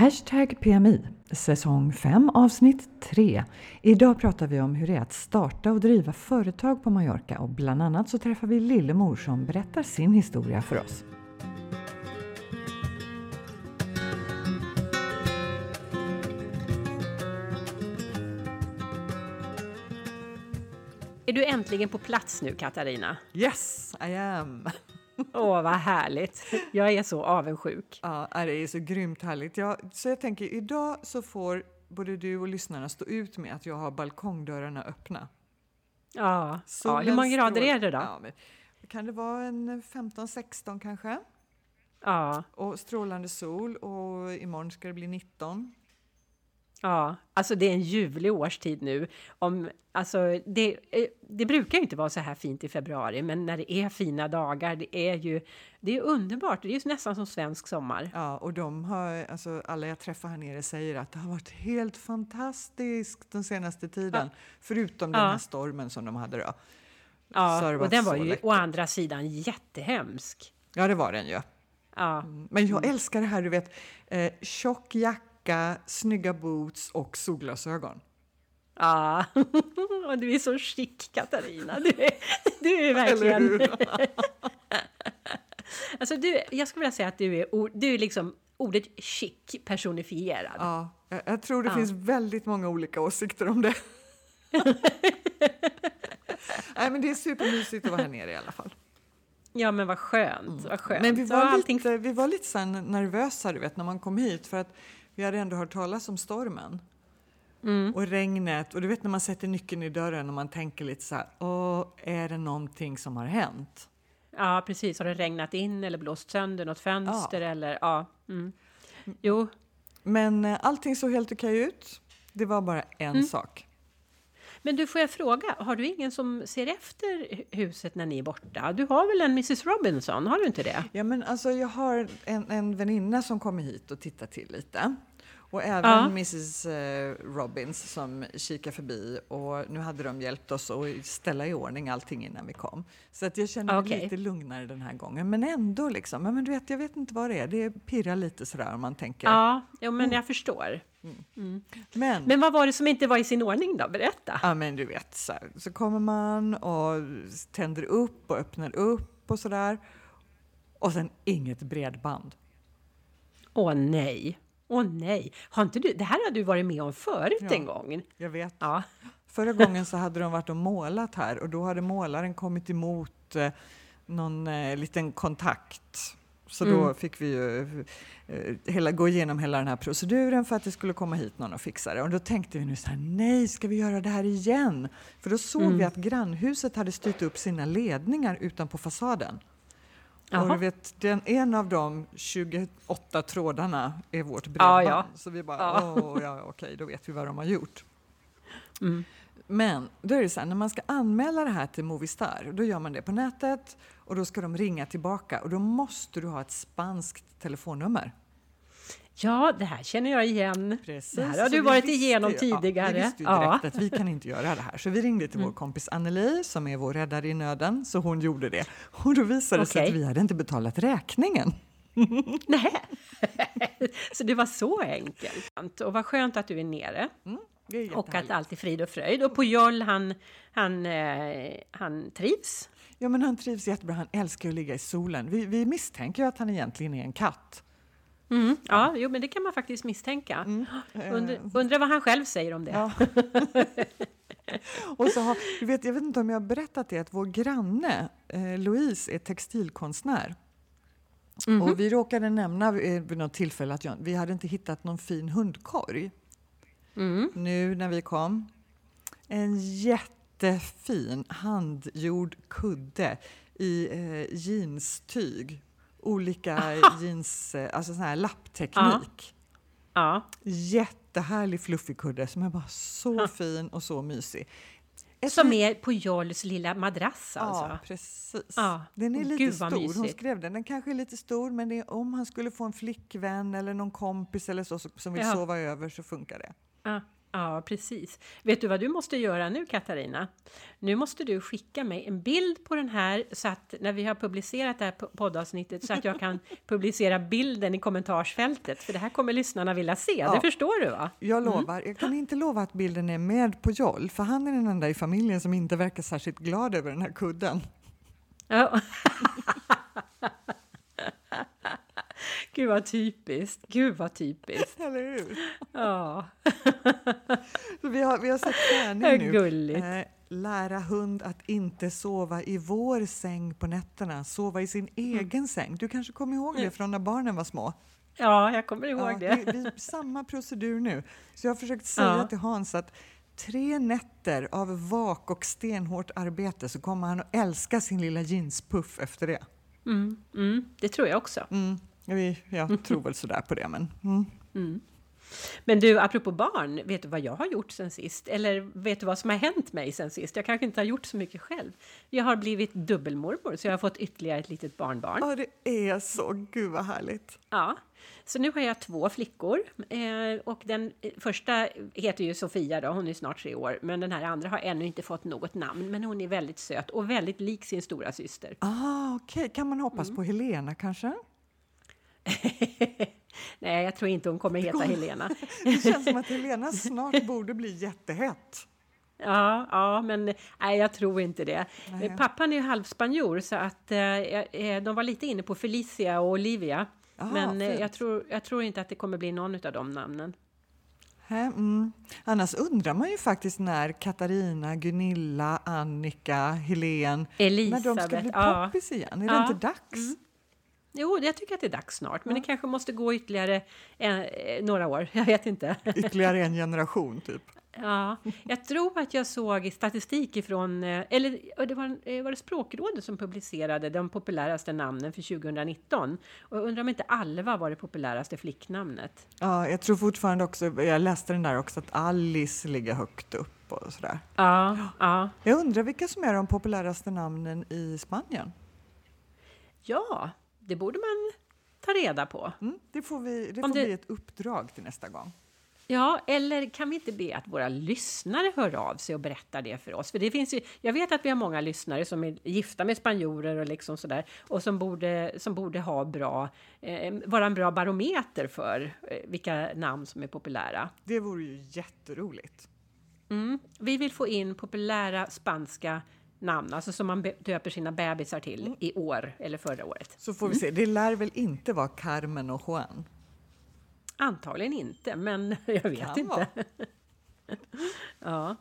Hashtag PMI, säsong 5 avsnitt 3. Idag pratar vi om hur det är att starta och driva företag på Mallorca och bland annat så träffar vi Lillemor som berättar sin historia för oss. Är du äntligen på plats nu Katarina? Yes, I am! Åh, vad härligt! Jag är så avundsjuk. Ja, det är så grymt härligt. Ja, så jag tänker, idag så får både du och lyssnarna stå ut med att jag har balkongdörrarna öppna. Ja, ja hur många grader är det då? Ja, men, kan det vara en 15-16 kanske? Ja. Och strålande sol och imorgon ska det bli 19. Ja, alltså det är en ljuvlig årstid nu. Om, alltså det, eh, det brukar ju inte vara så här fint i februari, men när det är fina dagar, det är ju det är underbart. Det är ju nästan som svensk sommar. Ja, och de har, alltså alla jag träffar här nere säger att det har varit helt fantastiskt den senaste tiden, ja. förutom den här stormen som de hade då. Ja, och den var ju läckert. å andra sidan jättehemsk. Ja, det var den ju. Ja. Mm. Men jag älskar det här, du vet, eh, tjock jacka jacka, snygga boots och solglasögon. Ja, och du är så chic Katarina. Du är, du är verkligen... alltså du, jag skulle vilja säga att du är, du är liksom ordet chic personifierad. Ja, jag, jag tror det ja. finns väldigt många olika åsikter om det. Nej, men det är supermysigt att vara här nere i alla fall. Ja, men vad skönt. Mm. Vad skönt. Men vi var, allting... lite, vi var lite så nervösa, du vet, när man kom hit. För att vi hade ändå hört talas om stormen. Mm. Och regnet. Och du vet när man sätter nyckeln i dörren och man tänker lite så här, Åh, är det någonting som har hänt? Ja, precis. Har det regnat in eller blåst sönder något fönster ja. eller ja. Mm. Jo. Men eh, allting såg helt okej ut. Det var bara en mm. sak. Men du, får jag fråga, har du ingen som ser efter huset när ni är borta? Du har väl en Mrs Robinson, har du inte det? Ja, men alltså jag har en, en väninna som kommer hit och tittar till lite. Och även ja. Mrs eh, Robbins som kikar förbi och nu hade de hjälpt oss att ställa i ordning allting innan vi kom. Så att jag känner mig okay. lite lugnare den här gången. Men ändå liksom, men du vet, jag vet inte vad det är. Det pirrar lite sådär om man tänker. Ja, ja men jag förstår. Mm. Mm. Men, men vad var det som inte var i sin ordning då? Berätta! Ja men du vet, så, så kommer man och tänder upp och öppnar upp och sådär. Och sen inget bredband. Åh nej! Åh nej! Har inte du, det här har du varit med om förut ja, en gång. Jag vet. Ja. Förra gången så hade de varit och målat här och då hade målaren kommit emot eh, någon eh, liten kontakt. Så mm. då fick vi ju eh, hela, gå igenom hela den här proceduren för att det skulle komma hit någon och fixa det. Och då tänkte vi nu så här, nej, ska vi göra det här igen? För då såg mm. vi att grannhuset hade styrt upp sina ledningar utanpå fasaden. Jaha. Och du vet, den, en av de 28 trådarna är vårt bredband. Ja, ja. Så vi bara, ja. Åh, ja, okej, då vet vi vad de har gjort. Mm. Men då är det så här, när man ska anmäla det här till Movistar, då gör man det på nätet och då ska de ringa tillbaka och då måste du ha ett spanskt telefonnummer. Ja, det här känner jag igen. Precis, det här har du varit igenom tidigare. Ja, vi visste ju direkt ja. att vi kan inte göra det här. Så vi ringde till mm. vår kompis Anneli som är vår räddare i nöden, så hon gjorde det. Och då visade det okay. sig att vi hade inte betalat räkningen. Nej, så det var så enkelt. Och vad skönt att du är nere. Mm, är och att allt är frid och fröjd. Och Pujol, han, han, eh, han trivs. Ja, men han trivs jättebra. Han älskar att ligga i solen. Vi, vi misstänker att han egentligen är en katt. Mm, ja, jo, men det kan man faktiskt misstänka. Mm. Undrar, undrar vad han själv säger om det. Ja. och så har, du vet, jag vet inte om jag har berättat det, att vår granne eh, Louise är textilkonstnär. Mm -hmm. Och vi råkade nämna vid något tillfälle att jag, vi hade inte hittat någon fin hundkorg. Mm. Nu när vi kom. En jättefin handgjord kudde i eh, jeanstyg olika jeans, eh, alltså sån här lappteknik. Ja. Jättehärlig fluffig kudde som är bara så fin och så mysig. Ett som är på Jolls lilla madrass alltså? Ja, precis. Ja. Den är lite Gud, stor. Hon skrev den. Den kanske är lite stor, men är, om han skulle få en flickvän eller någon kompis eller så som vill ja. sova över så funkar det. Ja. Ja, precis. Vet du vad du måste göra nu, Katarina? Nu måste du skicka mig en bild på den här så att när vi har publicerat det här poddavsnittet så att jag kan publicera bilden i kommentarsfältet. För det här kommer lyssnarna vilja se, ja. det förstår du va? Jag mm. lovar. Mm. Jag kan inte lova att bilden är med på Joll, för han är den enda i familjen som inte verkar särskilt glad över den här kudden. Ja. Gud vad typiskt. Gud vad typiskt. Eller hur? Ja. vi, har, vi har sett träning nu. Gulligt. Eh, lära hund att inte sova i vår säng på nätterna, sova i sin mm. egen säng. Du kanske kommer ihåg det från när barnen var små? Ja, jag kommer ihåg ja, det. det vi, samma procedur nu. Så jag har försökt säga ja. till Hans att tre nätter av vak och stenhårt arbete så kommer han att älska sin lilla jeanspuff efter det. Mm, mm, det tror jag också. Mm. Jag tror väl sådär på det, men... Mm. Mm. Men du, apropå barn, vet du vad jag har gjort sen sist? Eller vet du vad som har hänt mig sen sist? Jag kanske inte har gjort så mycket själv. Jag har blivit dubbelmormor, så jag har fått ytterligare ett litet barnbarn. Ja, det är så. Gud vad härligt. Ja, så nu har jag två flickor. Eh, och den första heter ju Sofia då, hon är snart tre år. Men den här andra har ännu inte fått något namn. Men hon är väldigt söt och väldigt lik sin stora syster. Ah, okej. Okay. Kan man hoppas mm. på Helena kanske? Nej, jag tror inte hon kommer heta Helena. det känns som att Helena snart borde bli jättehett. Ja, ja, men nej, jag tror inte det. Nej. Pappan är ju halvspanjor så att eh, eh, de var lite inne på Felicia och Olivia. Aha, men eh, jag, tror, jag tror inte att det kommer bli någon av de namnen. Mm. Annars undrar man ju faktiskt när Katarina, Gunilla, Annika, Helen, Elisabeth, när de ska bli ja. poppis igen. Är ja. det inte dags? Mm. Jo, jag tycker att det är dags snart, men ja. det kanske måste gå ytterligare en, eh, några år. Jag vet inte. Ytterligare en generation, typ? Ja, jag tror att jag såg statistik ifrån, eh, eller det var, eh, var det Språkrådet som publicerade de populäraste namnen för 2019. Och jag undrar om inte Alva var det populäraste flicknamnet? Ja, jag tror fortfarande också, jag läste den där också, att Alice ligger högt upp och sådär. Ja, ja. Jag undrar vilka som är de populäraste namnen i Spanien? Ja, det borde man ta reda på. Mm, det får, vi, det får det... bli ett uppdrag till nästa gång. Ja, eller kan vi inte be att våra lyssnare hör av sig och berättar det för oss? För det finns ju, jag vet att vi har många lyssnare som är gifta med spanjorer och liksom sådär och som borde, som borde ha bra, eh, vara en bra barometer för eh, vilka namn som är populära. Det vore ju jätteroligt. Mm. Vi vill få in populära spanska namn, alltså som man döper sina bebisar till mm. i år eller förra året. Så får vi se. Det lär väl inte vara Carmen och Juan? Antagligen inte, men jag vet kan inte. ja.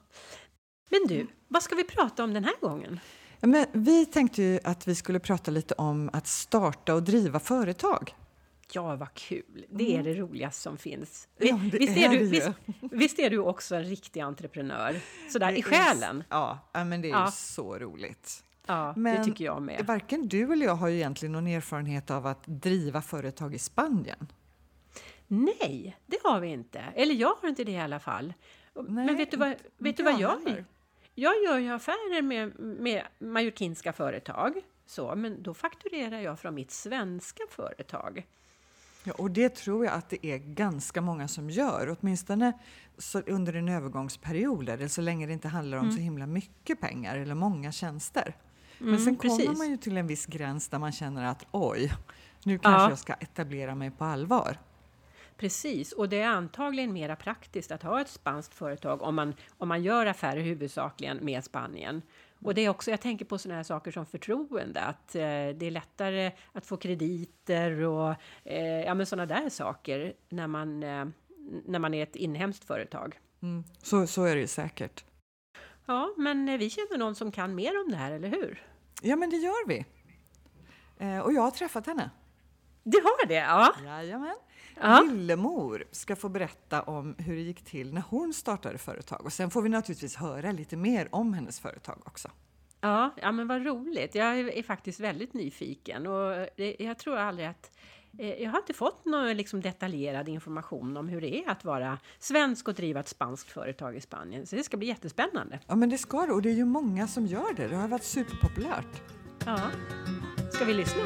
Men du, vad ska vi prata om den här gången? Men vi tänkte ju att vi skulle prata lite om att starta och driva företag. Ja, vad kul! Det är mm. det roligaste som finns. Ja, visst, är, är du, visst, visst, är du också en riktig entreprenör? Sådär i själen? Ja, men det är ja. så roligt. Ja, men det tycker jag med. Varken du eller jag har ju egentligen någon erfarenhet av att driva företag i Spanien. Nej, det har vi inte. Eller jag har inte det i alla fall. Nej, men vet du vad, vet du vad jag gör? Jag gör ju affärer med, med majorkinska företag. Så, men då fakturerar jag från mitt svenska företag. Ja, och det tror jag att det är ganska många som gör, åtminstone under en övergångsperiod eller så länge det inte handlar om mm. så himla mycket pengar eller många tjänster. Men mm, sen precis. kommer man ju till en viss gräns där man känner att oj, nu kanske ja. jag ska etablera mig på allvar. Precis, och det är antagligen mera praktiskt att ha ett spanskt företag om man, om man gör affärer huvudsakligen med Spanien. Och det är också, jag tänker på sådana här saker som förtroende, att eh, det är lättare att få krediter och eh, ja, men sådana där saker när man, eh, när man är ett inhemskt företag. Mm. Så, så är det ju säkert. Ja, men eh, vi känner någon som kan mer om det här, eller hur? Ja, men det gör vi. Eh, och jag har träffat henne. Du har det? Ja. Jajamän. Ja. Lillemor ska få berätta om hur det gick till när hon startade företag. Och sen får vi naturligtvis höra lite mer om hennes företag också. Ja, ja men vad roligt. Jag är faktiskt väldigt nyfiken och jag tror aldrig att eh, jag har inte fått någon liksom detaljerad information om hur det är att vara svensk och driva ett spanskt företag i Spanien. Så det ska bli jättespännande. Ja, men det ska det. Och det är ju många som gör det. Det har varit superpopulärt. Ja. Ska vi lyssna?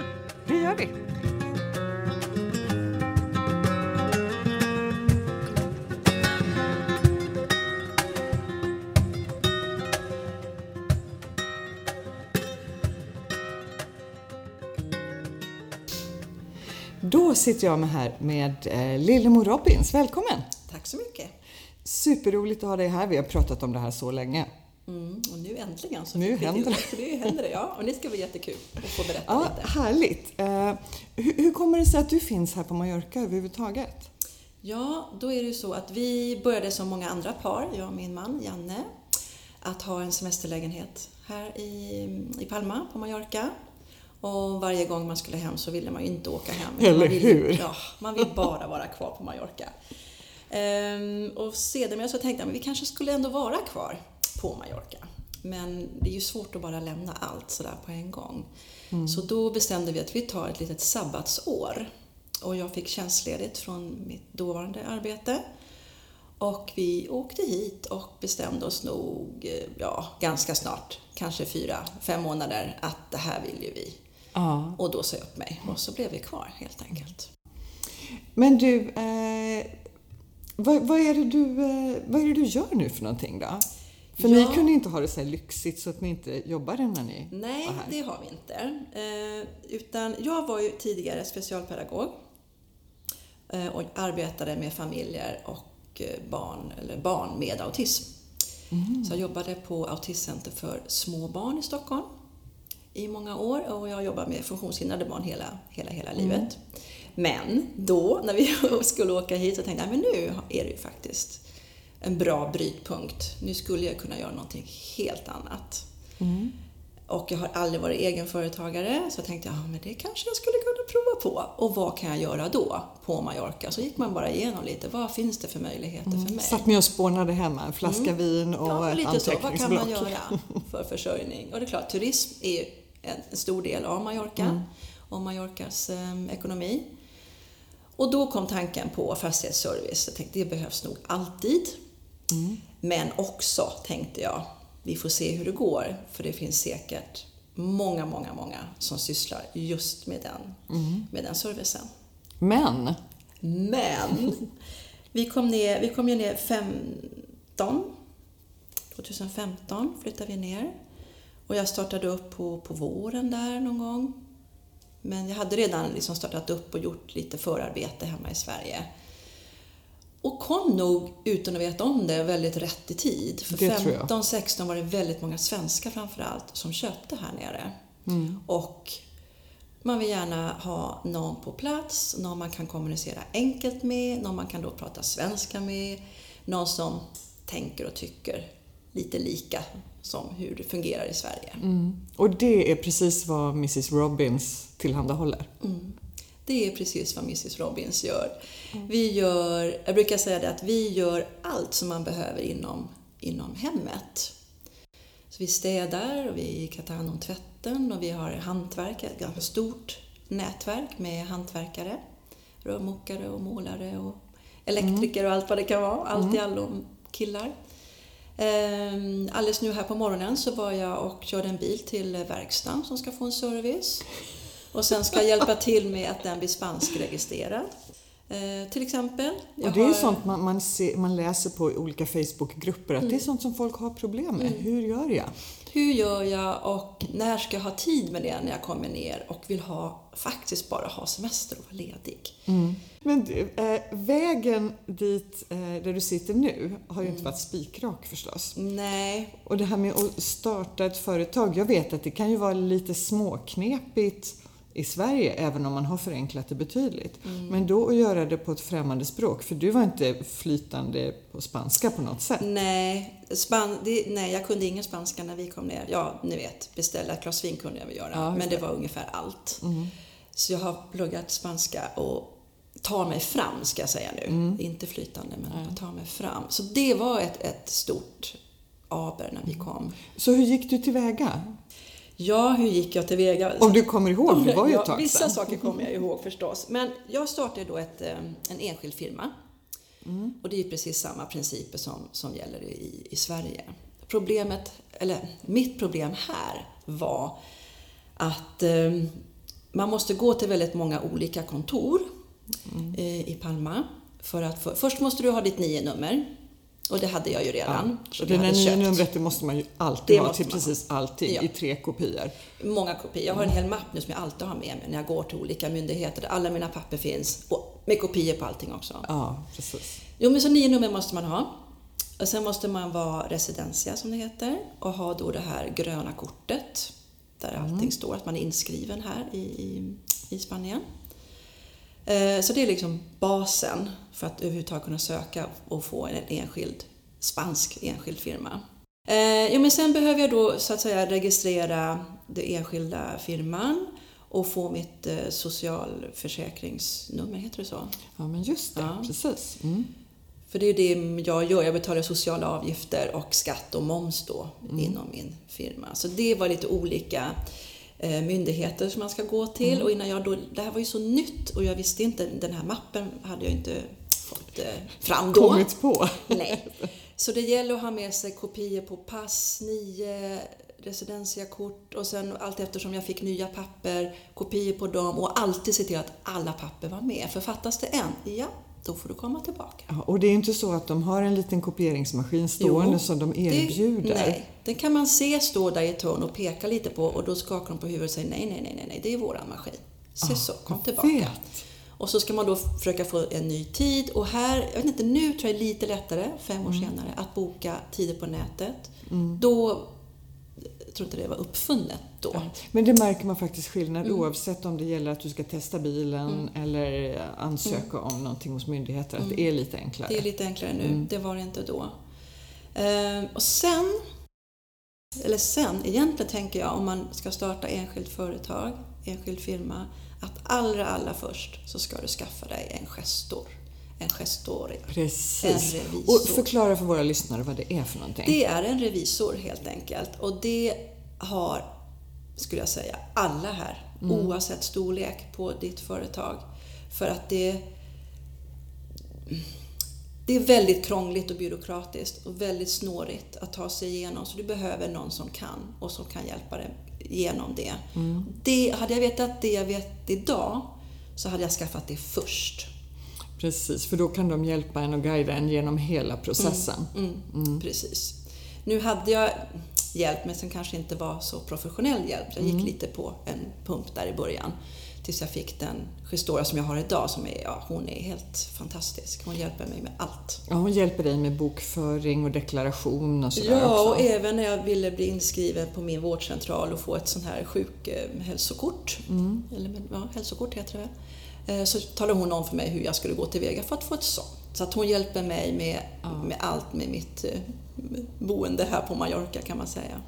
Det gör vi. Då sitter jag med här med eh, Lillemor Robbins. Välkommen! Tack så mycket! Superroligt att ha dig här. Vi har pratat om det här så länge. Mm, och nu äntligen så nu händer det. Det händer det, ja. Och det ska bli jättekul att få berätta ja, lite. Härligt! Eh, hur, hur kommer det sig att du finns här på Mallorca överhuvudtaget? Ja, då är det ju så att vi började som många andra par, jag och min man Janne, att ha en semesterlägenhet här i, i Palma på Mallorca. Och varje gång man skulle hem så ville man ju inte åka hem. Eller man ville, hur? Ja, man vill bara vara kvar på Mallorca. Ehm, och sedermera så tänkte jag att vi kanske skulle ändå vara kvar på Mallorca. Men det är ju svårt att bara lämna allt sådär på en gång. Mm. Så då bestämde vi att vi tar ett litet sabbatsår. Och jag fick tjänstledigt från mitt dåvarande arbete. Och vi åkte hit och bestämde oss nog, ja, ganska snart, kanske fyra, fem månader, att det här vill ju vi. Ja. Och då sa jag upp mig och så blev vi kvar helt enkelt. Men du, eh, vad, vad, är det du, eh, vad är det du gör nu för någonting då? För ja. ni kunde inte ha det så lyxigt så att ni inte jobbade när ni Nej, var här. det har vi inte. Eh, utan jag var ju tidigare specialpedagog eh, och arbetade med familjer och eh, barn, eller barn med autism. Mm. Så jag jobbade på Autismcenter för små barn i Stockholm i många år och jag jobbar med funktionshindrade barn hela, hela, hela mm. livet. Men då, när vi skulle åka hit, så tänkte jag men nu är det ju faktiskt en bra brytpunkt. Nu skulle jag kunna göra någonting helt annat. Mm. Och jag har aldrig varit egenföretagare, så jag tänkte ja, men det kanske jag skulle kunna prova på. Och vad kan jag göra då på Mallorca? Så gick man bara igenom lite, vad finns det för möjligheter mm. för mig? Satt ni och spånade hemma, en flaska mm. vin och ja, lite så. Vad kan man göra för försörjning? Och det är klart, turism är ju en stor del av Mallorca mm. och Mallorcas eh, ekonomi. Och då kom tanken på fastighetsservice. Jag tänkte det behövs nog alltid. Mm. Men också tänkte jag, vi får se hur det går. För det finns säkert många, många, många som sysslar just med den, mm. med den servicen. Men? Men! Vi kom, ner, vi kom ju ner 15. 2015 flyttade vi ner. Och jag startade upp på, på våren där någon gång. Men jag hade redan liksom startat upp och gjort lite förarbete hemma i Sverige. Och kom nog, utan att veta om det, väldigt rätt i tid. För 15-16 var det väldigt många svenskar framförallt som köpte här nere. Mm. Och man vill gärna ha någon på plats, någon man kan kommunicera enkelt med, någon man kan då prata svenska med, någon som tänker och tycker lite lika som hur det fungerar i Sverige. Mm. Och det är precis vad Mrs Robbins tillhandahåller? Mm. Det är precis vad Mrs Robbins gör. Mm. Vi gör, jag brukar säga det att vi gör allt som man behöver inom, inom hemmet. Så vi städar och vi kan ta hand om tvätten och vi har hantverk, ett ganska stort nätverk med hantverkare, rörmokare och målare och elektriker mm. och allt vad det kan vara. Allt mm. i allo killar. Ehm, alldeles nu här på morgonen så var jag och körde en bil till verkstaden som ska få en service. Och sen ska jag hjälpa till med att den blir spanskregistrerad. Eh, till exempel. och det är har... sånt man, man, ser, man, läser på olika Facebookgrupper, att mm. det är mm. sånt som folk har problem med. Mm. Hur gör jag? Hur gör jag och när ska jag ha tid med det när jag kommer ner och vill ha, faktiskt bara ha semester och vara ledig? Mm. Men du, äh, vägen dit äh, där du sitter nu har ju inte mm. varit spikrak förstås. Nej. Och det här med att starta ett företag, jag vet att det kan ju vara lite småknepigt i Sverige, även om man har förenklat det betydligt. Mm. Men då att göra det på ett främmande språk, för du var inte flytande på spanska på något sätt? Nej, span det, nej jag kunde ingen spanska när vi kom ner. Ja, ni vet, beställa ett glas vin kunde jag väl göra, ja, men det var ungefär allt. Mm. Så jag har pluggat spanska och tar mig fram, ska jag säga nu. Mm. Inte flytande, men mm. jag tar mig fram. Så det var ett, ett stort aber när vi kom. Så hur gick du tillväga? Ja, hur gick jag tillväga? Om du kommer ihåg, det var ju ett tag ja, Vissa saker kommer jag ihåg förstås. Men jag startade då ett, eh, en enskild firma. Mm. Och det är precis samma principer som, som gäller i, i Sverige. Problemet, eller mitt problem här var att eh, man måste gå till väldigt många olika kontor mm. eh, i Palma. För att för, först måste du ha ditt nio nummer Och det hade jag ju redan. Ja. så Det där nya numret det måste man ju alltid Det ha till man ha. precis allting Ja. i tre kopior. Många kopior. Jag har en hel mapp nu som jag alltid har med mig när jag går till olika myndigheter där alla mina papper finns och med kopior på allting också. Ja, precis. Jo, men så nio nummer måste man ha. Och sen måste man vara residentia som det heter och ha då det här gröna kortet där allting står att man är inskriven här i, i, i Spanien. Eh, Så det är liksom basen för att överhuvudtaget kunna söka och få en enskild spansk enskild firma. Eh, Jo, men sen behöver jag då så att säga registrera den enskilda firman och få mitt eh, socialförsäkringsnummer, heter det så? Ja, men just det. Ja. Precis. Mm. För det är det jag gör. Jag betalar sociala avgifter och skatt och moms då inom min firma. Så det var lite olika eh, myndigheter som man ska gå till. Och innan jag då, det här var ju så nytt och jag visste inte, den här mappen hade jag inte fått eh, fram då. Kommit på. Nej. Så det gäller att ha med sig kopior på pass, nio residensiakort och sen allt eftersom jag fick nya papper, kopior på dem och alltid se till att alla papper var med. För fattas det en, ja, då får du komma tillbaka. Ja, och det är inte så att de har en liten kopieringsmaskin stående Jo, som de Det, erbjuder. nej, den kan man se stå där i ett hörn och peka lite på och då skakar de på huvudet och säger nej, nej, nej, nej, nej, det är våran maskin. Se så, kom tillbaka. vet. Och så ska man då försöka få en ny tid och här, jag vet inte, nu tror jag det är lite lättare, fem Mm. år senare, att boka tider på nätet. Då, jag tror inte det var uppfunnet då. Men det märker man faktiskt skillnad Mm. oavsett om det gäller att du ska testa bilen eller ansöka om någonting hos myndigheter. Att det är lite enklare. Mm. Det är lite enklare nu, Mm. det var det inte då. Ehm, och sen, eller sen, egentligen tänker jag om man ska starta enskilt företag, enskild firma, att allra, allra först så ska du skaffa dig en gestor. En gestoring. Precis. En revisor. Och förklara för våra lyssnare vad det är för någonting. Det är en revisor helt enkelt och det har, skulle jag säga, alla här oavsett storlek på ditt företag. För att det, det är väldigt krångligt och byråkratiskt och väldigt snårigt att ta sig igenom så du behöver någon som kan och som kan hjälpa dig igenom det. det hade jag vetat det jag vet idag så hade jag skaffat det först. Precis, för då kan de hjälpa en och guida en genom hela processen. Mm, Precis. Nu hade jag hjälp, men som kanske inte var så professionell hjälp. Jag gick lite på en pump där i början. Tills jag fick den Gestora som jag har idag. Som är, ja, hon är helt fantastisk. Hon hjälper mig med allt. Ja, hon hjälper dig med bokföring och deklaration och sådär Ja, och också. även när jag ville bli inskriven på min vårdcentral och få ett sånt här sjukhälsokort. Eller men, ja, hälsokort heter det väl. Eh, Så talade hon om för mig hur jag skulle gå tillväga för att få ett sånt. Så att hon hjälper mig med, med allt med mitt eh, boende här på Mallorca kan man säga.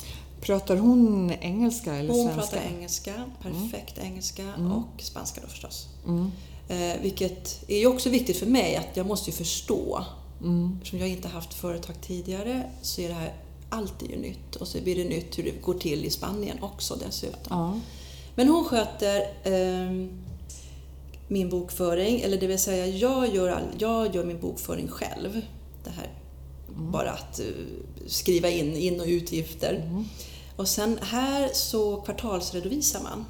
Pratar hon engelska eller Hon svenska? pratar engelska, perfekt engelska och spanska då förstås. Mm. Eh, vilket är ju också viktigt för mig att jag måste ju förstå. Mm. Eftersom jag inte haft företag tidigare så är det här alltid ju nytt. Och så blir det nytt hur det går till i Spanien också dessutom. Ja. Men hon sköter ehm, min bokföring, eller det vill säga jag gör, all, jag gör min bokföring själv. Det här, bara att eh, skriva in in och utgifter. Och sen här så kvartalsredovisar man.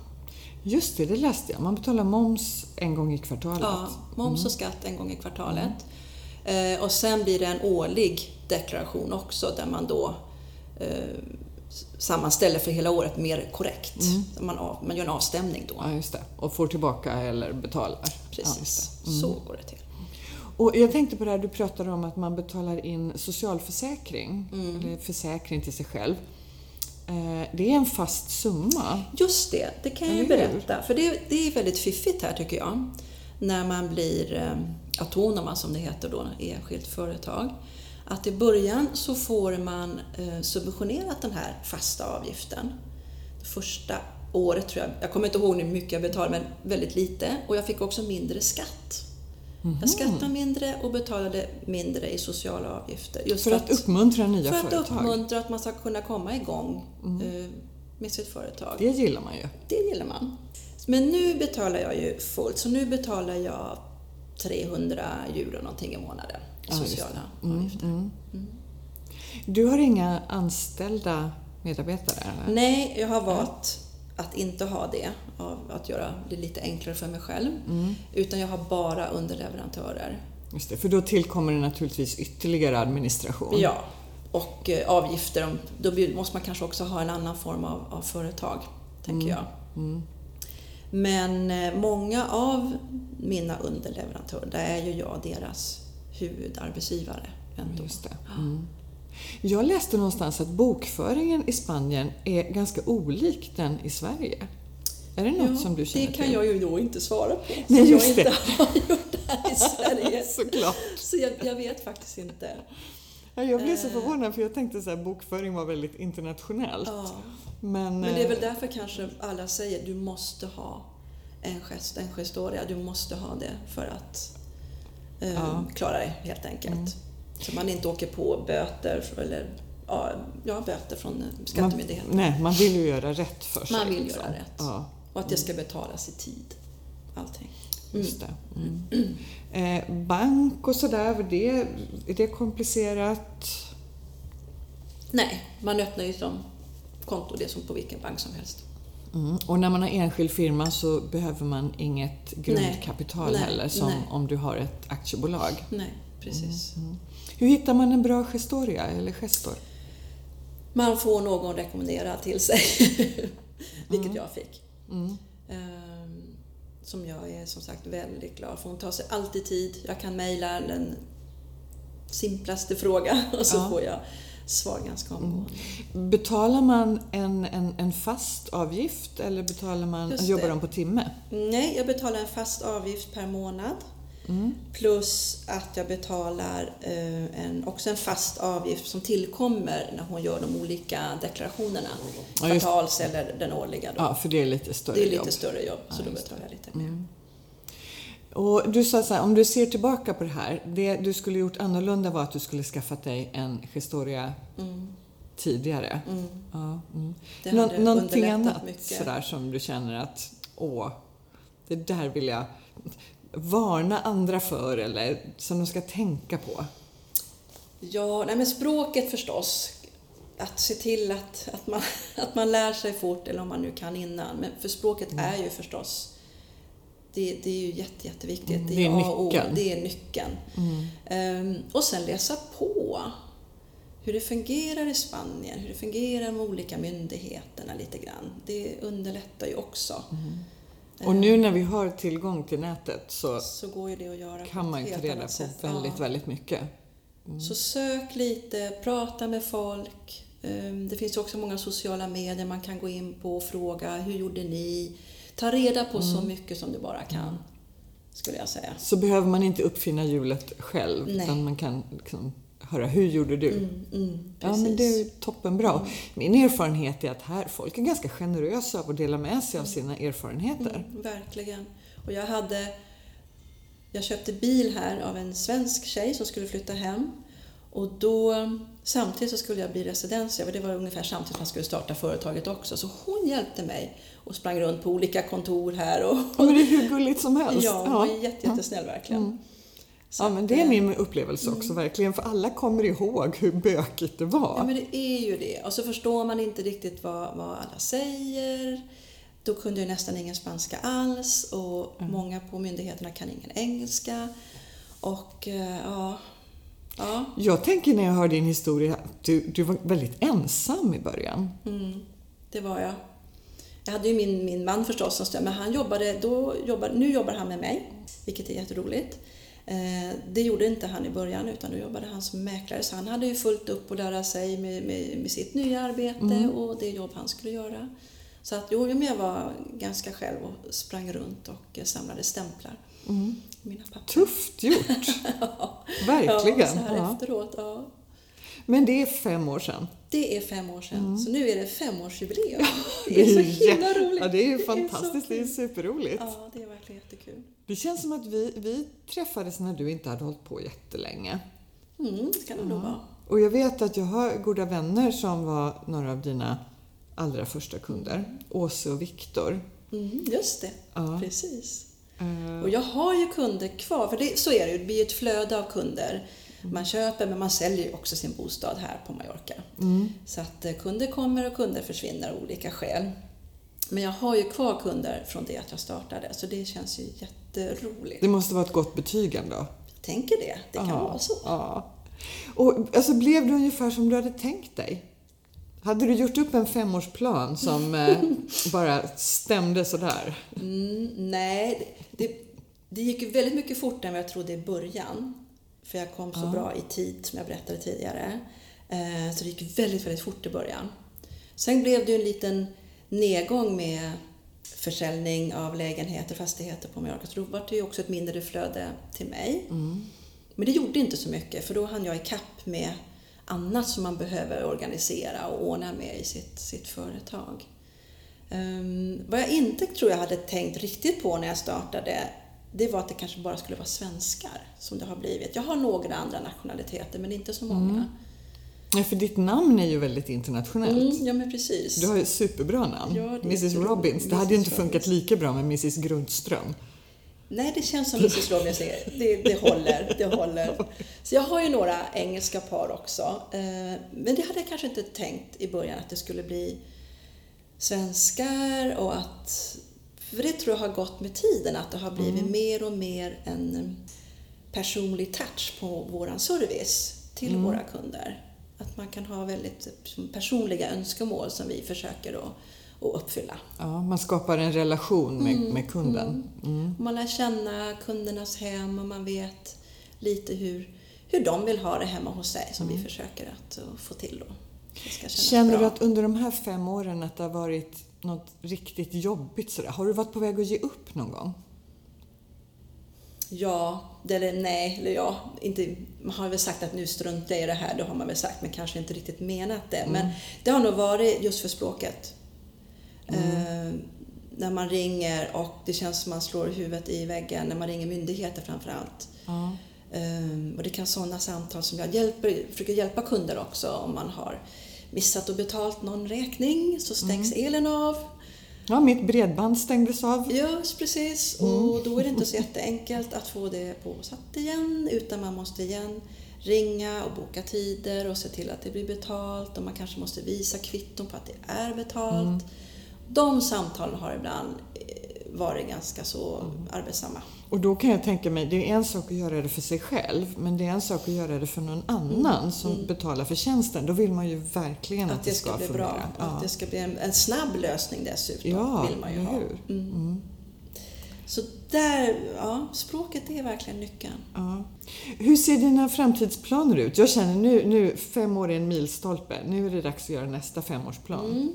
Just det, det läste jag. Man betalar moms en gång i kvartalet. Ja, moms och skatt en gång i kvartalet. Eh, och sen blir det en årlig deklaration också där man då eh, sammanställer för hela året mer korrekt. Man, av, man gör en avstämning då. Ja, just det. Och får tillbaka eller betalar. Ja, Precis, det. Mm. så går det till. Och jag tänkte på det här, du pratade om att man betalar in socialförsäkring, Mm. eller försäkring till sig själv. Eh, Det är en fast summa. Just det, det kan jag ju berätta. För det, det är väldigt fiffigt här tycker jag. När man blir eh, autonoma som det heter då, enskilt företag. Att i början så får man eh, subventionerat den här fasta avgiften. Det första året tror jag, jag kommer inte ihåg hur mycket jag betalade men väldigt lite. Och jag fick också mindre skatt. Mhm. Jag skattade mindre och betalade mindre i sociala avgifter. Just För att uppmuntra nya för att företag. Mm. uppmuntra att man ska kunna komma igång eh, med sitt företag. Det gillar man ju. Det gillar man. Men nu betalar jag ju fullt, så nu betalar jag 300 euro någonting i månaden i Ja, sociala Mm, avgifter. mm. Du har inga anställda medarbetare? Eller? Nej, jag har valt att inte ha det, av att göra det lite enklare för mig själv. Mm. Utan jag har bara underleverantörer. Just det, för då tillkommer det naturligtvis ytterligare administration. Ja, och eh, avgifter. Då måste man kanske också ha en annan form av, av företag, tänker jag. Mm. Men eh, många av mina underleverantörer, där är ju jag deras huvudarbetsgivare. Ändå. Just det. Jag läste någonstans att bokföringen i Spanien är ganska olik den i Sverige. Är det något Ja, som du känner Det kan till? jag ju då inte svara på. Nej, just jag det. inte har gjort det här i Sverige. Såklart. Så jag, jag vet faktiskt inte. Ja, jag blev så Eh. förvånad för jag tänkte att bokföring var väldigt internationellt. Ja. Men, Men det är väl eh, därför kanske alla säger du måste ha en gest, en gestoria. Du måste ha det för att eh, Ja. klara dig helt enkelt. Mm. Så man inte åker på böter eller ja, böter från eh, man, skattemyndigheten. nej, man vill ju göra rätt för sig. Man vill liksom. göra rätt. Ja, Och att det ska betalas i tid. Allting. just det. Mm. Eh, bank och sådär, det, är det komplicerat? Nej, man öppnar ju som konto, det som på vilken bank som helst. Mm. Och när man har enskild firma så behöver man inget grundkapital Nej, heller som nej. om du har ett aktiebolag. Nej, precis. Hur hittar man en bra gestoria eller gestor? Man får någon rekommendera till sig, vilket jag fick. Mm. Ehm, Som jag är som sagt väldigt glad för. Hon tar sig alltid tid. Jag kan mejla den simplaste fråga och så Ja. får jag svar ganska omgående. Betalar man en, en, en fast avgift eller betalar man, jobbar de på timme? Nej, jag betalar en fast avgift per månad. Mm. Plus att jag betalar eh, en, också en fast avgift som tillkommer när hon gör de olika deklarationerna. Ja, Kvartals eller den årliga. Då. Ja, för det är lite större det är lite jobb. större jobb, så Ja, då betalar jag lite mer. Mm. Och du sa så här, om du ser tillbaka på det här, det du skulle gjort annorlunda var att du skulle skaffat dig en historia Mm. tidigare. Mm. Ja, mm. Det Nå- någonting annat mycket. sådär som du känner att, åh, det där vill jag varna andra för eller som de ska tänka på? Ja, nej men språket förstås. Att se till att, att, man, att man lär sig fort, eller om man nu kan innan. Men för språket Mm. är ju förstås, det, det är ju jätte, jätteviktigt. Mm, det, är A och O, nyckeln. det är nyckeln. Mm. Ehm, och sen läsa på hur det fungerar i Spanien, hur det fungerar med olika myndigheterna lite grann. Det underlättar ju också. Och nu när vi har tillgång till nätet så Så kan man ju ta reda på väldigt, Ja. väldigt mycket. Så sök lite, prata med folk. Ehm, Det finns också många sociala medier man kan gå in på och fråga hur gjorde ni? Ta reda på så mycket som du bara kan, skulle jag säga. Så behöver man inte uppfinna hjulet själv, Nej. utan man kan liksom höra hur gjorde du? Mm, mm, Ja, men det är toppenbra. Min erfarenhet är att här, folk är ganska generösa av att dela med sig av sina erfarenheter. Mm, verkligen. Och jag hade... Jag köpte bil här av en svensk tjej som skulle flytta hem. Och då, samtidigt så skulle jag bli residens, det var ungefär samtidigt som jag skulle starta företaget också. Så hon hjälpte mig och sprang runt på olika kontor här. Och, men det är hur gulligt som helst. ja, hon var jätte, jättesnäll verkligen. Mm. Så Ja, men det är eh, min upplevelse också verkligen, för alla kommer ihåg hur bökigt det var. Ja, men det är ju det. Och så förstår man inte riktigt vad, vad alla säger. Då kunde jag nästan ingen spanska alls och Mm. många på myndigheterna kan ingen engelska. Och eh, ja, ja Jag tänker när jag hör din historia att du, du var väldigt ensam i början. mm, det var jag. Jag hade ju min, min man förstås som stöd, men han jobbade, då jobbade, nu jobbar han med mig, vilket är jätteroligt. Eh, det gjorde inte han i början, utan då jobbade han som mäklare. Så han hade ju fullt upp att lära sig med, med, med sitt nya arbete och det jobb han skulle göra. Så att jo, jag var ganska själv och sprang runt och eh, samlade stämplar. Mm. Mina papper. Tufft gjort! Verkligen! Ja, så här Ja. efteråt. Ja. Men det är fem år sedan. Det är fem år sedan, så nu är det femårsjubileum. Det Det är så är himla roligt. Ja, det är ju fantastiskt. Det är kul. superroligt. Ja, det är verkligen jättekul. Det känns som att vi, vi träffades när du inte hade hållit på jättelänge. Mm, det kan det nog vara. Och jag vet att jag har goda vänner som var några av dina allra första kunder. Åse och Viktor. Mm, just det, Ja. precis. Eh, Och jag har ju kunder kvar, för det, så är det ju. Det blir ett flöde av kunder. Mm. Man köper, men man säljer också sin bostad här på Mallorca. Mm. Så att eh, kunder kommer och kunder försvinner av olika skäl. Men jag har ju kvar kunder från det att jag startade, så det känns ju jätteroligt. Det måste vara ett gott betyg ändå. tänker det. Det kan Ja, vara så. Ja. Och, alltså, blev det ungefär som du hade tänkt dig? Hade du gjort upp en femårsplan som eh, bara stämde sådär? Mm, nej, det, det, gick ju väldigt mycket fortare än vad jag trodde i början. För jag kom så bra i tid, som jag berättade tidigare. Eh, så det gick väldigt, väldigt fort i början. Sen blev det ju en liten nedgång med försäljning av lägenheter, fastigheter på Mallorca. Så då var det ju också ett mindre flöde till mig. Men det gjorde inte så mycket, för då hann jag ikapp med annat som man behöver organisera och ordna med i sitt, sitt företag. Um, vad jag inte tror jag hade tänkt riktigt på när jag startade, det var att det kanske bara skulle vara svenskar som det har blivit. Jag har några andra nationaliteter, men inte så många. Ja, för ditt namn är ju väldigt internationellt. Mm, ja, men precis. Du har ju superbra namn. Ja, Mrs. Robbins. Det hade ju inte funkat lika bra med Mrs Grundström. Nej, det känns som Mrs Robbins. Det, det håller, det håller. Så jag har ju några engelska par också. Eh, Men det hade jag kanske inte tänkt i början att det skulle bli svenskar och att... För det tror jag har gått med tiden, att det har blivit mer och mer en personlig touch på våran service till våra kunder. Att man kan ha väldigt personliga önskemål som vi försöker att, att uppfylla. Ja, man skapar en relation med, med kunden. Mm. Och Man lär känna kundernas hem och man vet lite hur, hur de vill ha det hemma hos sig som vi försöker att uh, få till då. Känner bra. du att under de här fem åren att det har varit något riktigt jobbigt sådär? Har du varit på väg att ge upp någon gång? Ja, eller nej, eller ja. Inte, man har väl sagt att nu struntar jag i det här, det har man väl sagt, men kanske inte riktigt menat det. Men det har nog varit just för språket. Eh, när man ringer och det känns som man slår huvudet i väggen, när man ringer myndigheter framför allt. Ja. Eh, och det kan sådana samtal som jag hjälper, försöker hjälpa kunder också om man har missat och betalt någon räkning så stängs elen av. Ja, mitt bredband stängdes av. Ja, precis. Och då är det inte så jätteenkelt att få det påsatt igen utan man måste igen ringa och boka tider och se till att det blir betalt och man kanske måste visa kvitton på att det är betalt. De samtalen har ibland eh, varit ganska så arbetsamma. Och då kan jag tänka mig, det är en sak att göra det för sig själv, men det är en sak att göra det för någon annan som betalar för tjänsten. Då vill man ju verkligen att, Att det ska bli fungera. bra. Ja. Att det ska bli en, en snabb lösning dessutom. Ja, vill man ju ha. hur? Mm. Så där, ja, språket är verkligen nyckeln. Ja. Hur ser dina framtidsplaner ut? Jag känner nu, nu fem år är en milstolpe. Nu är det dags att göra nästa femårsplan. Mm.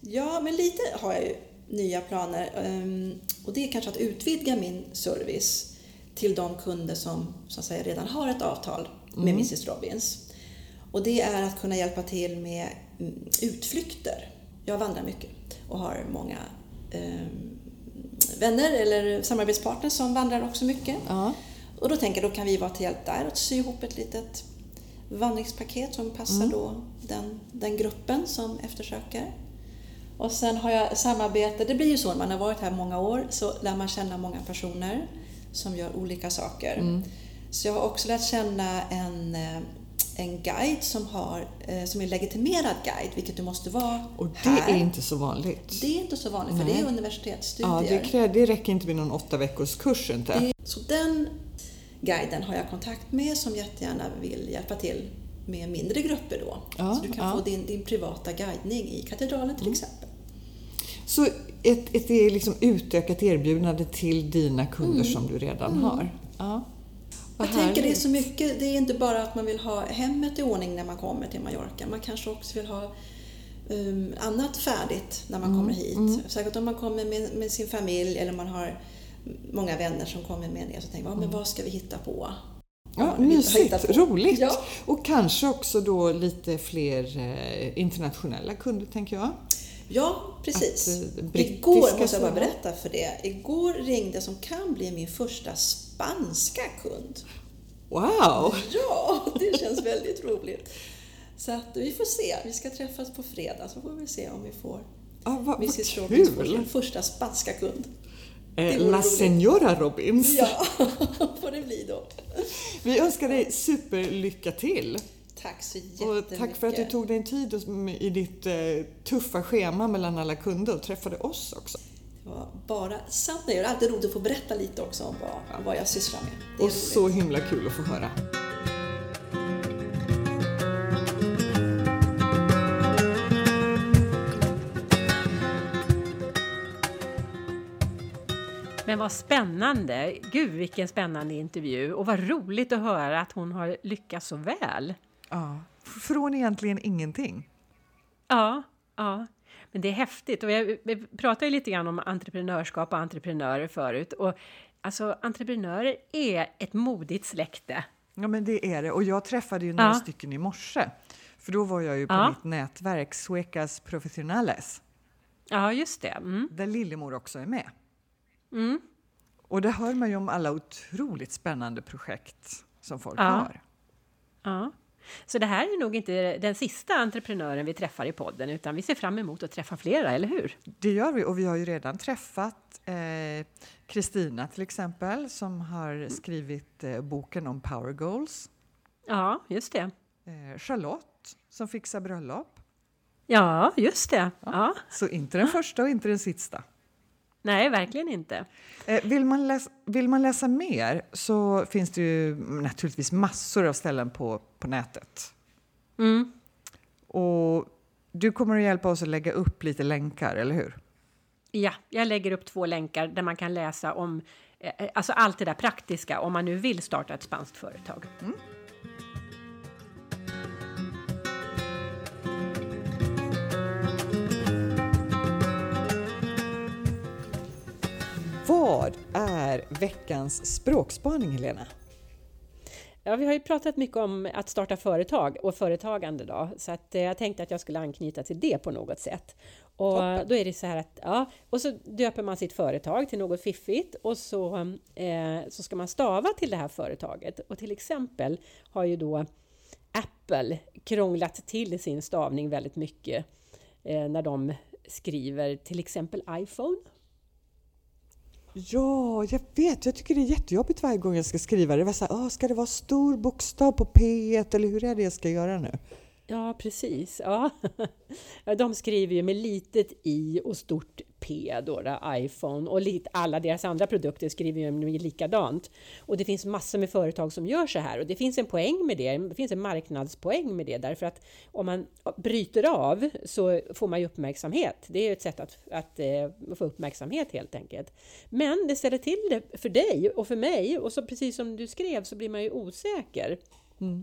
Ja, men lite har jag ju nya planer. ehm, Och det är kanske att utvidga min service till de kunder som, så att säga, redan har ett avtal med Mrs Robbins. Och det är att kunna hjälpa till med mm, utflykter. Jag vandrar mycket och har många ehm, vänner eller samarbetspartners som vandrar också mycket. Ja. Och då tänker jag, då kan vi vara till hjälp där och sy ihop ett litet vandringspaket som passar då den, den gruppen som eftersöker. Och sen har jag samarbete, det blir ju så när man har varit här många år så lär man känna många personer som gör olika saker. Så jag har också lärt känna en, eh, en guide som, har, eh, som är legitimerad guide, vilket du måste vara Och det här. är inte så vanligt. Det är inte så vanligt för det är Nej. universitetsstudier. Ja, det, krä- det räcker inte med någon åtta veckors kurs inte. Så den guiden har jag kontakt med som jättegärna vill hjälpa till med mindre grupper då. Ja, så du kan ja. få din, din privata guidning i katedralen till exempel. Så ett, ett är liksom utökat erbjudande till dina kunder som du redan har. Ja. Jag tänker det är så mycket, det är inte bara att man vill ha hemmet i ordning när man kommer till Mallorca. Man kanske också vill ha um, annat färdigt när man Mm, kommer hit. Säkert om man kommer med, med sin familj eller man har många vänner som kommer med det så tänker man, men vad ska vi hitta på? Ja, mysigt, roligt. Ja. Och kanske också då lite fler eh, internationella kunder, tänker jag. Ja, precis. Att, eh, Igår måste jag bara berätta för det. Igår ringde som kan bli min första spanska kund. Wow! Ja, det känns väldigt roligt. Så att vi får se. Vi ska träffas på fredag så får vi se om vi får Ja, vad, vad Mrs Robbins får kul! första spanska kund. Eh, La roligt. Senora Robbins. Ja, får det bli då. Vi önskar dig superlycka till. Tack så jättemycket. Och tack för att du tog dig tid i ditt eh, tuffa schema mellan alla kunder och träffade oss också. Det var bara sant. Det är alltid roligt att få berätta lite också om vad, vad jag sysslar med. Det är Och roligt. så himla kul att få höra. Men vad spännande! Gud vilken spännande intervju och vad roligt att höra att hon har lyckats så väl. Ja. Från egentligen ingenting. Ja, ja. Men det är häftigt och jag, vi pratade lite grann om entreprenörskap och entreprenörer förut och alltså entreprenörer är ett modigt släkte. Ja, men det är det. Och jag träffade ju några Ja. stycken i morse. För då var jag ju på Ja. mitt nätverk Suecas Professionales, Ja, just det. Mm. där Lillemor också är med. Mm. Och där hör man ju om alla otroligt spännande projekt som folk Ja. har. Ja. Så det här är nog inte den sista entreprenören vi träffar i podden utan vi ser fram emot att träffa flera, eller hur? Det gör vi och vi har ju redan träffat eh, Kristina till exempel som har skrivit eh, boken om Power Goals. Ja, just det. Eh, Charlotte som fixar bröllop. Ja, just det. Ja. Så inte den första och inte den sista. Nej, verkligen inte. Eh, Vill man, läsa, vill man läsa mer så finns det ju naturligtvis massor av ställen på, på nätet. Mm. Och du kommer att hjälpa oss att lägga upp lite länkar, eller hur? Ja, jag lägger upp två länkar där man kan läsa om eh, alltså allt det där praktiska om man nu vill starta ett spanskt företag. Vad är veckans språkspaning, Helena? Ja, vi har ju pratat mycket om att starta företag och företagande då, så att eh, jag tänkte att jag skulle anknyta till det på något sätt. Och Toppen. då är det så här att, ja, och så döper man sitt företag till något fiffigt och så, eh, så ska man stava till det här företaget. Och till exempel har ju då Apple krånglat till sin stavning väldigt mycket eh, när de skriver till exempel iPhone. Ja, jag vet. Jag tycker det är jättejobbigt varje gång jag ska skriva det. Var så här, ah, ska det vara stor bokstav på P1 eller hur är det jag ska göra nu? Ja, precis. Ja, De skriver ju med litet i och stort P, då, iPhone. Och lite, alla deras andra produkter skriver ju likadant. Och det finns massor med företag som gör så här. Och det finns en poäng med det. Det finns en marknadspoäng med det. Därför att om man bryter av så får man ju uppmärksamhet. Det är ju ett sätt att, att eh, få uppmärksamhet helt enkelt. Men det ställer till det för dig och för mig. Och så precis som du skrev så blir man ju osäker.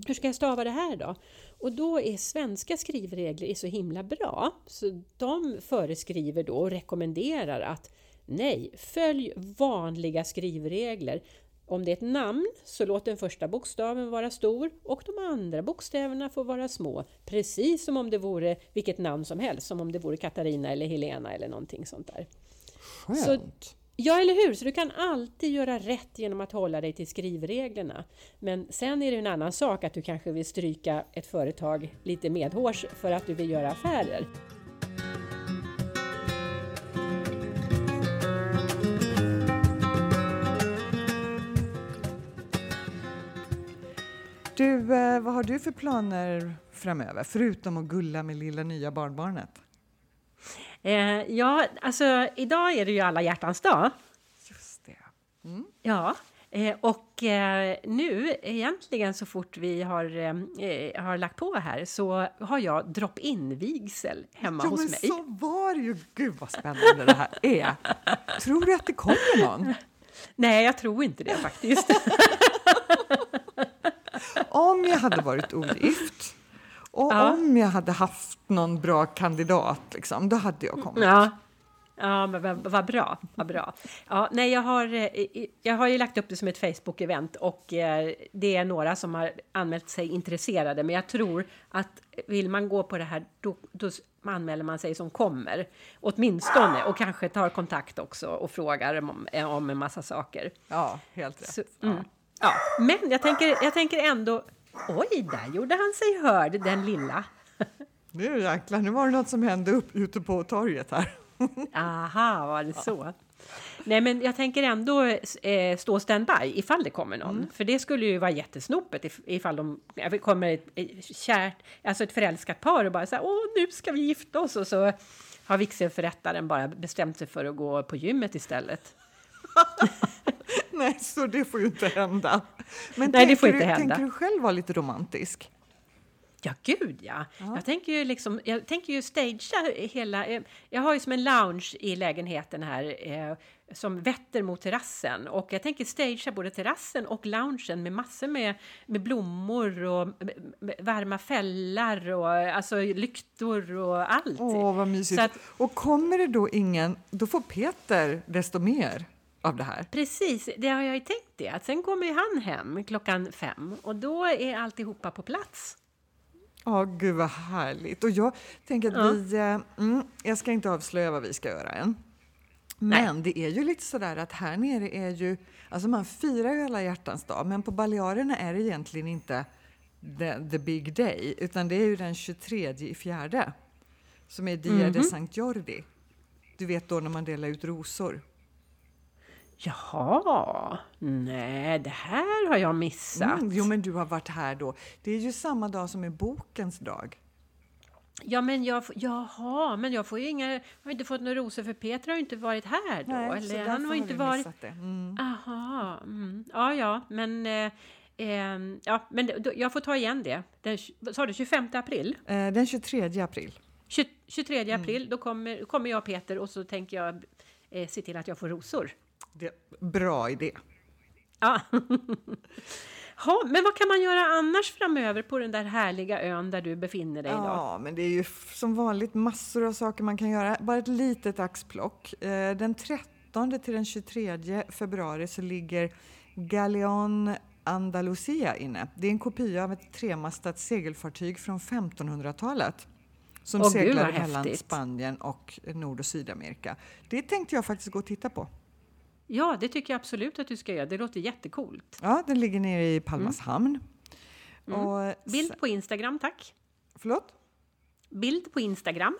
Hur ska jag stava det här då? Och då är svenska skrivregler är så himla bra. Så de föreskriver då och rekommenderar att nej, följ vanliga skrivregler. Om det är ett namn så låt den första bokstaven vara stor och de andra bokstäverna får vara små. Precis som om det vore vilket namn som helst, som om det vore Katarina eller Helena eller någonting sånt där. Skönt. Ja, eller hur? Så du kan alltid göra rätt genom att hålla dig till skrivreglerna. Men sen är det en annan sak att du kanske vill stryka ett företag lite medhårs för att du vill göra affärer. Du, eh, vad har du för planer framöver? Förutom att gulla med lilla nya barnbarnet. Eh, ja, alltså idag är det ju alla hjärtans dag. Just det. Ja, eh, och eh, nu egentligen så fort vi har, eh, eh, har lagt på här så har jag drop-in-vigsel hemma Ja, hos men mig. så var det ju. Gud vad spännande det här är. Tror du att det kommer någon? Nej, jag tror inte det faktiskt. Om jag hade varit ogift och Ja. om jag hade haft någon bra kandidat, liksom, då hade jag kommit. Ja. Ja, men vad, vad bra. Vad bra. Ja, nej, jag, har, eh, jag har ju lagt upp det som ett Facebook-event och eh, det är några som har anmält sig intresserade. Men jag tror att vill man gå på det här, då, då anmäler man sig som kommer. Åtminstone, och kanske tar kontakt också och frågar om, eh, om en massa saker. Ja, helt rätt. Så, mm. ja. Men jag tänker, jag tänker ändå, oj, där gjorde han sig hörd, den lilla. Nu jäklar, nu var det något som hände upp ute på torget här. Aha, var det så? Nej, men jag tänker ändå eh, stå standby ifall det kommer någon. Mm. För det skulle ju vara jättesnopet if, ifall de kommer ett, ett kärt, alltså ett förälskat par och bara så här, åh, nu ska vi gifta oss och så har vigselförrättaren bara bestämt sig för att gå på gymmet istället. Nej, så det får ju inte hända. Men Nej, det får inte du, hända. Tänker du själv vara lite romantisk? Ja, gud ja. ja. Jag tänker ju liksom, jag tänker ju stagea hela, jag har ju som en lounge i lägenheten här eh, som vetter mot terrassen och jag tänker stagea både terrassen och loungen med massor med, med blommor och varma fällar och alltså lyktor och allt. Åh, vad mysigt. Att, och kommer det då ingen, då får Peter desto mer av det här. Precis, det har jag ju tänkt det. Att sen kommer han hem klockan fem och då är alltihopa på plats. Ja, oh, gud vad härligt. Och jag tänker att ja. vi... Eh, mm, jag ska inte avslöja vad vi ska göra än. Men Nej. det är ju lite sådär att här nere är ju... Alltså man firar ju alla hjärtans dag, men på Balearerna är det egentligen inte the, the big day, utan det är ju den 23 i fjärde som är Dia mm -hmm. de mhm. Sankt Jordi. Du vet då när man delar ut rosor. Jaha, nej, det här har jag missat. Mm, jo, men du har varit här då. Det är ju samma dag som är bokens dag. Ja, men jag, jaha, men jag får inga, jag har inte fått några rosor för Peter har ju inte varit här då. Nej, eller han har inte varit... det. Mm. Aha, mm. ja, ja, men eh, eh, ja, men då, jag får ta igen det. Den, sa du 25 april? Eh, den 23 april. 20, 23 mm. april, mm. då kommer, kommer jag Peter och så tänker jag eh, se till att jag får rosor. Det, bra idé. Ja. ha, men vad kan man göra annars framöver på den där härliga ön där du befinner dig idag? Ja, men det är ju som vanligt massor av saker man kan göra. Bara ett litet axplock. Eh, den 13 till den 23 februari så ligger Galeon Andalusia inne. Det är en kopia av ett tremastat segelfartyg från 1500-talet som oh, seglade mellan Spanien och Nord och Sydamerika. Det tänkte jag faktiskt gå och titta på. Ja, det tycker jag absolut att du ska göra. Det låter jättekult. Ja, den ligger nere i Palmas mm. hamn. Mm. Och Bild på Instagram, tack. Förlåt? Bild på Instagram.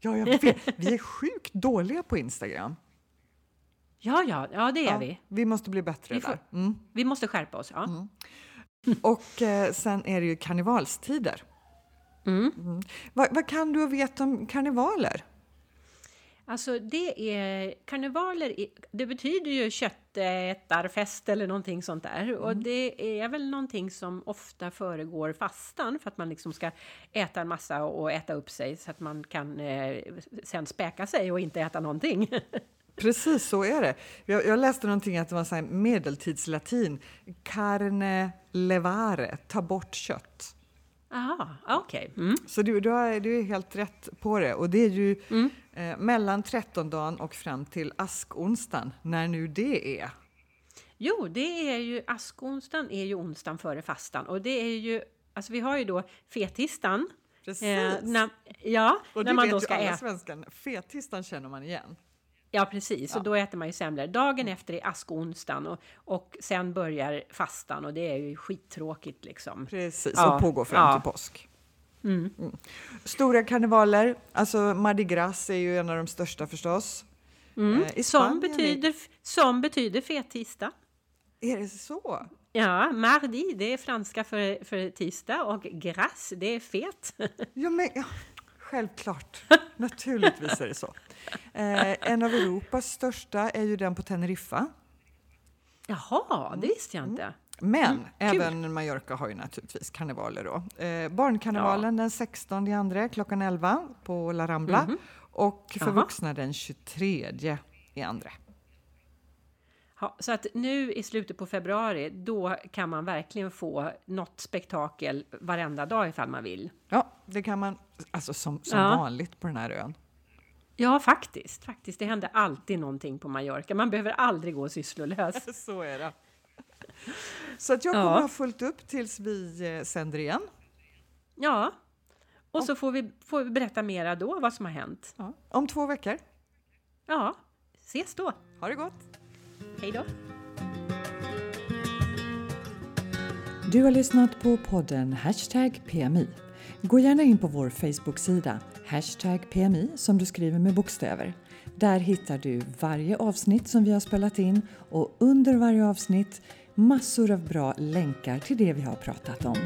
Ja, jag vet. Vi är sjukt dåliga på Instagram. Ja, ja, ja det är ja, vi. Vi måste bli bättre vi får, där. Mm. Vi måste skärpa oss, ja. Mm. Och eh, sen är det ju karnevalstider. Mm. Mm. Vad, vad kan du och vet om karnevaler? Alltså det är, karnevaler, det betyder ju köttätarfest eller någonting sånt där. Mm. Och det är väl någonting som ofta föregår fastan för att man liksom ska äta en massa och äta upp sig så att man kan eh, sen späka sig och inte äta någonting. Precis så är det. Jag, jag läste någonting att det var så medeltidslatin. Carne levare, ta bort kött. Aha, okej. Okay. Mm. Så du, du, är, du är helt rätt på det. Och det är ju mm. eh, mellan trettondagen och fram till askonsdagen, när nu det är. Jo, det är ju askonsdagen är ju onsdagen före fastan och det är ju, alltså vi har ju då fettisdagen. Precis. Eh, när, ja, och när man då ska äta. Svenskan, fettisdagen känner man igen. Ja, precis. Ja. Och då äter man ju semlor. Dagen mm. efter är askonsdagen och, och sen börjar fastan och det är ju skittråkigt liksom. Precis, ja. och pågår fram ja. till påsk. Mm. Mm. Stora karnevaler, alltså Mardi Gras är ju en av de största förstås. Mm. Eh, som, betyder, som betyder fet tisdag. Är det så? Ja, mardi det är franska för, för tisdag och gras det är fet. ja, men, ja, självklart, naturligtvis är det så. Eh, en av Europas största är ju den på Teneriffa. Jaha, det visste jag inte. Men mm, även Mallorca har ju naturligtvis karnevaler då. Eh, barnkarnevalen ja. den 16 i andra klockan 11 på La Rambla mm. och för Jaha. vuxna den 23 i andra. Ja, så att nu i slutet på februari, då kan man verkligen få något spektakel varenda dag ifall man vill. Ja, det kan man, alltså som, som ja. vanligt på den här ön. Ja, faktiskt. faktiskt. Det händer alltid någonting på Mallorca. Man behöver aldrig gå sysslolös. Så är det. Så att jag kommer ja. ha fullt upp tills vi eh, sänder igen. Ja, och så får vi, får vi berätta mera då vad som har hänt. Ja. Om två veckor. Ja, ses då. Ha det gott. Hej då. Du har lyssnat på podden Hashtag PMI. Gå gärna in på vår Facebook-sida, hashtag PMI som du skriver med bokstäver. Där hittar du varje avsnitt som vi har spelat in och under varje avsnitt massor av bra länkar till det vi har pratat om.